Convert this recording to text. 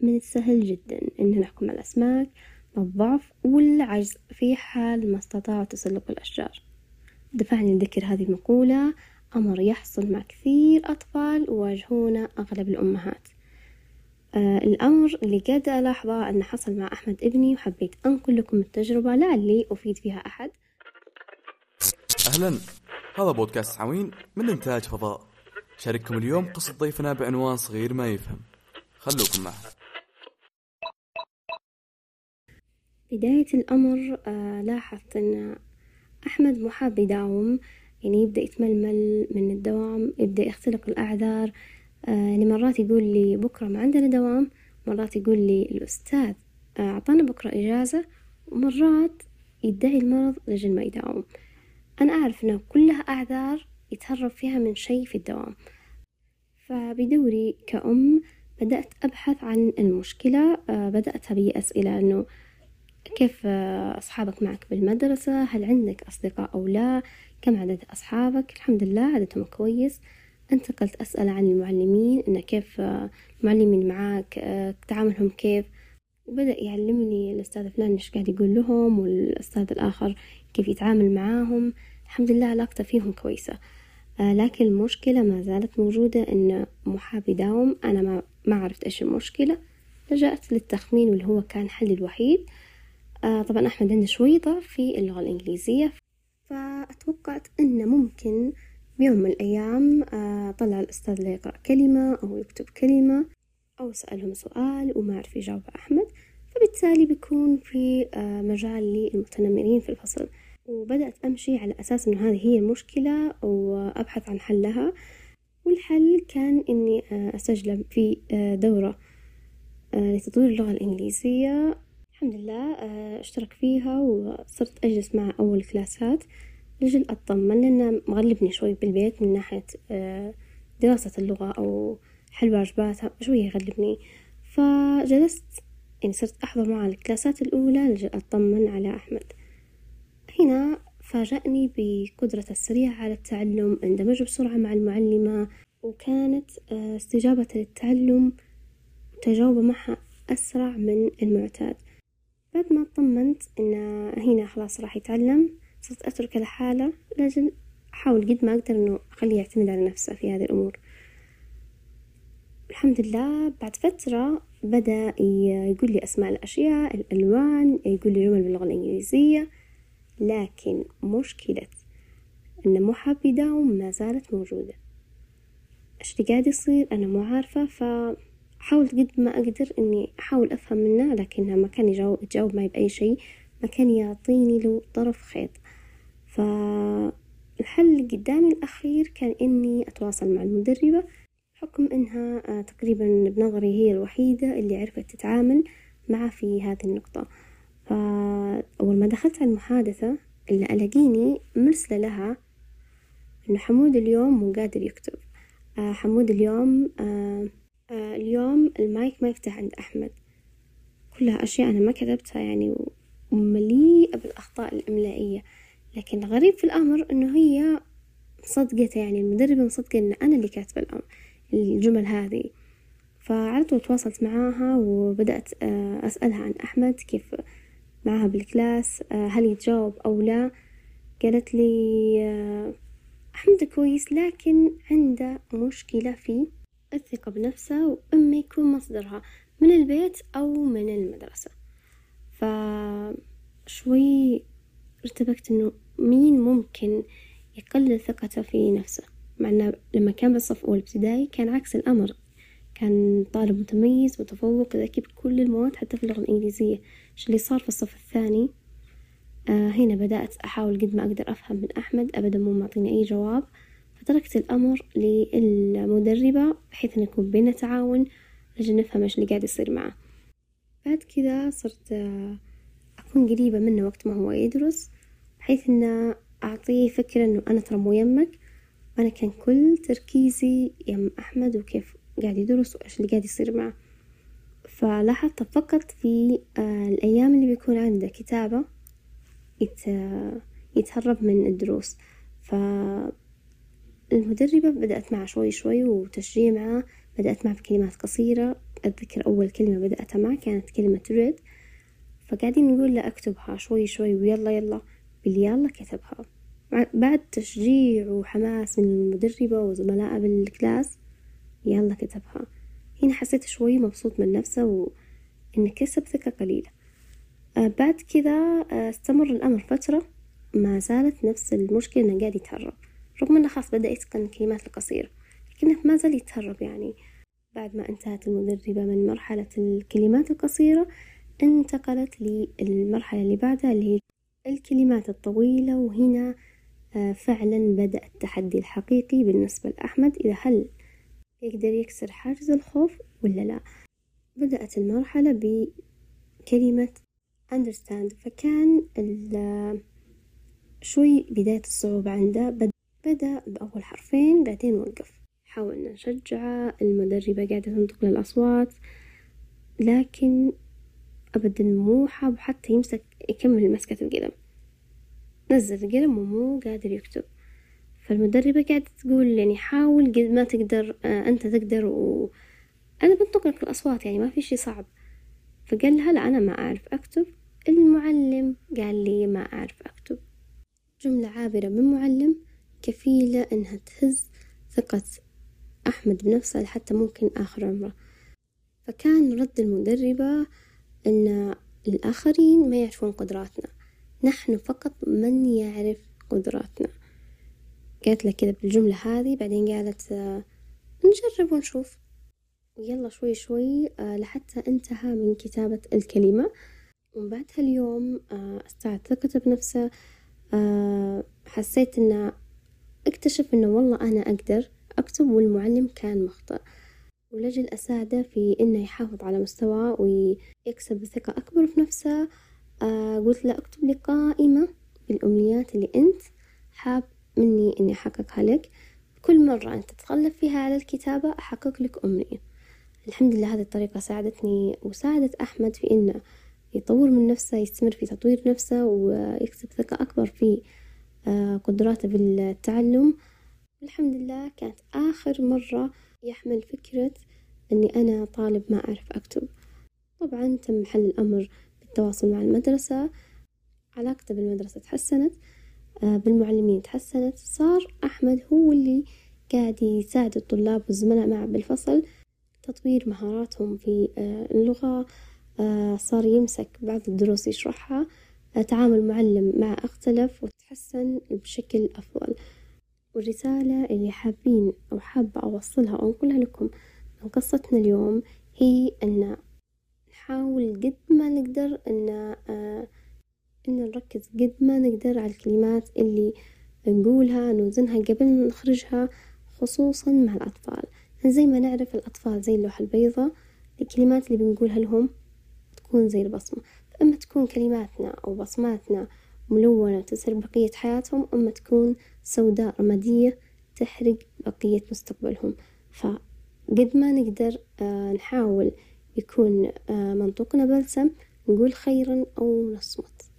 من السهل جدا إن نحكم على الأسماك بالضعف والعجز في حال ما استطاعوا تسلق الأشجار. دفعني لذكر هذه المقولة أمر يحصل مع كثير أطفال يواجهونه أغلب الأمهات. آه الأمر اللي قد ألاحظه أنه حصل مع أحمد ابني وحبيت أنقل لكم التجربة لعلي أفيد فيها أحد. أهلا. هذا بودكاست عوين من إنتاج فضاء. شارككم اليوم قصة ضيفنا بعنوان صغير ما يفهم. خلوكم معه. بداية الأمر آه لاحظت أن أحمد مو حاب يداوم يعني يبدأ يتململ من الدوام يبدأ يختلق الأعذار. آه يعني مرات يقول لي بكرة ما عندنا دوام مرات يقول لي الأستاذ آه، أعطانا بكرة إجازة ومرات يدعي المرض لجل ما يداوم. أنا أعرف أنه كلها أعذار يتهرب فيها من شيء في الدوام. فبدوري كأم بدأت أبحث عن المشكلة بدأت أبي أسئلة أنه كيف أصحابك معك بالمدرسة؟ هل عندك أصدقاء أو لا؟ كم عدد أصحابك؟ الحمد لله عددهم كويس. انتقلت أسأل عن المعلمين إن كيف المعلمين معاك تعاملهم كيف؟ وبدأ يعلمني الأستاذ فلان إيش قاعد يقول لهم والأستاذ الآخر كيف يتعامل معاهم. الحمد لله علاقته فيهم كويسة. لكن المشكلة ما زالت موجودة إن محاب يداوم أنا ما, ما عرفت إيش المشكلة. لجأت للتخمين واللي هو كان حلي الوحيد. آه طبعا أحمد عنده شوي ضعف في اللغة الإنجليزية فأتوقعت إنه ممكن بيوم من الأيام آه طلع الأستاذ ليقرأ كلمة أو يكتب كلمة أو سألهم سؤال وما عرف يجاوب أحمد فبالتالي بيكون في آه مجال للمتنمرين في الفصل. وبدأت أمشي على أساس إنه هذه هي المشكلة وأبحث عن حلها والحل كان إني آه، أسجل في آه، دورة آه، لتطوير اللغة الإنجليزية الحمد لله أشترك فيها وصرت أجلس مع أول كلاسات. لجل أطمن لأنه مغلبني شوي بالبيت من ناحية دراسة اللغة أو حل واجباتها شوية يغلبني. فجلست يعني صرت أحضر معه الكلاسات الأولى لجل أطمن على أحمد. هنا فاجأني بقدرته السريعة على التعلم اندمج بسرعة مع المعلمة وكانت آه، استجابته للتعلم وتجاوبه معها أسرع من المعتاد. بعد ما اطمنت إن هنا خلاص راح يتعلم صرت أتركه لحاله لأجل أحاول قد ما أقدر إنه أخليه يعتمد على نفسه في هذه الأمور. الحمد لله بعد فترة بدأ يقول لي أسماء الأشياء الألوان يقول لي جمل باللغة الإنجليزية لكن مشكلة أن مو حاب يداوم ما زالت موجودة. إيش اللي قاعد يصير؟ أنا مو عارفة فحاولت قد ما أقدر إني أحاول أفهم منه لكنها ما كان يجاوب, يجاوب معي بأي شيء ما كان يعطيني له طرف خيط. فالحل اللي قدامي الأخير كان إني أتواصل مع المدربة بحكم إنها آه، تقريبا بنظري هي الوحيدة اللي عرفت تتعامل معه في هذه النقطة. فأول ما دخلت على المحادثة اللي ألاقيني مرسلة لها إنه حمود اليوم مو قادر يكتب. آه حمود اليوم آه اليوم المايك ما يفتح عند أحمد. كلها أشياء أنا ما كتبتها يعني ومليئة بالأخطاء الإملائية. لكن الغريب في الأمر إنه هي صدقت يعني المدربة مصدقة إن أنا اللي كاتبة الأمر الجمل هذه. فعلى طول تواصلت معاها وبدأت آه، أسألها عن أحمد كيف معها بالكلاس آه، هل يتجاوب أو لا. قالت لي أحمد كويس لكن عنده مشكلة في الثقة بنفسه وإما يكون مصدرها من البيت أو من المدرسة. فشوي ارتبكت إنه مين ممكن يقلل ثقته في نفسه. مع إنه لما كان بالصف أول ابتدائي كان عكس الأمر. كان طالب متميز متفوق ذكي بكل المواد حتى في اللغة الإنجليزية. إيش اللي صار في الصف الثاني؟ آه هنا بدأت أحاول قد ما أقدر أفهم من أحمد. أبدا مو معطيني أي جواب. فتركت الأمر للمدربة بحيث أن يكون بينا تعاون لجل نفهم إيش اللي قاعد يصير معه. بعد كذا صرت آه أكون قريبة منه وقت ما هو يدرس بحيث أن أعطيه فكرة أنه أنا ترى مو يمك وأنا كان كل تركيزي يم أحمد وكيف قاعد يدرس وإيش اللي قاعد يصير معه. فلاحظت فقط في آه، الأيام اللي بيكون عنده كتابة يتهرب من الدروس. فالمدربة بدأت معه شوي شوي وتشجيع معه بدأت معه بكلمات قصيرة. أتذكر أول كلمة بدأتها معه كانت كلمة red فقاعدين نقول له اكتبها شوي شوي ويلا يلا. باليلا كتبها. بعد تشجيع وحماس من المدربة وزملائه بال class يلا كتبها. هنا حسيت شوي مبسوط من نفسه وإنه كسب ثقة قليلة. آه بعد كذا آه استمر الأمر فترة. ما زالت نفس المشكلة إنه قاعد يتهرب. رغم إنه خلاص بدأ يتقن الكلمات القصيرة لكنه ما زال يتهرب يعني. بعد ما انتهت المدربة من مرحلة الكلمات القصيرة انتقلت للمرحلة اللي بعدها اللي هي الكلمات الطويلة وهنا آه، فعلا بدأ التحدي الحقيقي بالنسبة لأحمد إذا هل يقدر يكسر حاجز الخوف ولا لا. بدأت المرحلة بكلمة understand فكان شوي بداية الصعوبة عنده. بدأ بأول حرفين بعدين وقف. حاولنا نشجعه المدربة قاعدة تنطق للأصوات لكن أبدا مو حاب حتى يمسك يكمل مسكة القلم. نزل القلم ومو قادر يكتب. فالمدربة قاعدة تقول يعني حاول قد ما تقدر آه أنت تقدر و أنا بنطق لك الأصوات يعني ما في شي صعب. فقال لها لا أنا ما أعرف أكتب. المعلم قال لي ما أعرف أكتب. جملة عابرة من معلم. كفيلة إنها تهز ثقة أحمد بنفسه لحتى ممكن آخر عمره. فكان رد المدربة أن الآخرين ما يعرفون قدراتنا. نحن فقط من يعرف قدراتنا. قالت له كذا بالجملة هذه بعدين قالت آه، نجرب ونشوف. يلا شوي شوي آه، لحتى انتهى من كتابة الكلمة. ومن بعد هاليوم آه، استعد ثقته بنفسه حسيت إنه اكتشف إنه والله أنا أقدر أكتب والمعلم كان مخطئ. ولجل أساعده في إنه يحافظ على مستواه ويكسب ثقة أكبر في نفسه آه قلت له أكتب لي قائمة بالأمنيات اللي أنت حاب مني إني أحققها لك. كل مرة أنت تتغلب فيها على الكتابة أحقق لك أمنية. الحمد لله هذه الطريقة ساعدتني وساعدت أحمد في إنه يطور من نفسه يستمر في تطوير نفسه ويكسب ثقة أكبر في قدراته بالتعلم. الحمد لله كانت آخر مرة يحمل فكرة أني أنا طالب ما أعرف أكتب. طبعا تم حل الأمر بالتواصل مع المدرسة. علاقته بالمدرسة تحسنت آه، بالمعلمين تحسنت. صار أحمد هو اللي قاعد يساعد الطلاب والزملاء معه بالفصل تطوير مهاراتهم في آه، اللغة آه، صار يمسك بعض الدروس يشرحها. تعامل معلم مع أختلف وتحسن بشكل أفضل. والرسالة اللي حابين أو حابة أوصلها أو أنقلها لكم من قصتنا اليوم هي أن نحاول قد ما نقدر أن آه أن نركز قد ما نقدر على الكلمات اللي نقولها نوزنها قبل ما نخرجها خصوصا مع الأطفال. زي ما نعرف الأطفال زي اللوحة البيضاء الكلمات اللي بنقولها لهم تكون زي البصمة. فإما تكون كلماتنا أو بصماتنا ملونة تسر بقية حياتهم أما تكون سوداء رمادية تحرق بقية مستقبلهم. فقد ما نقدر آه، نحاول يكون آه، منطقنا بلسم نقول خيرا أو نصمت.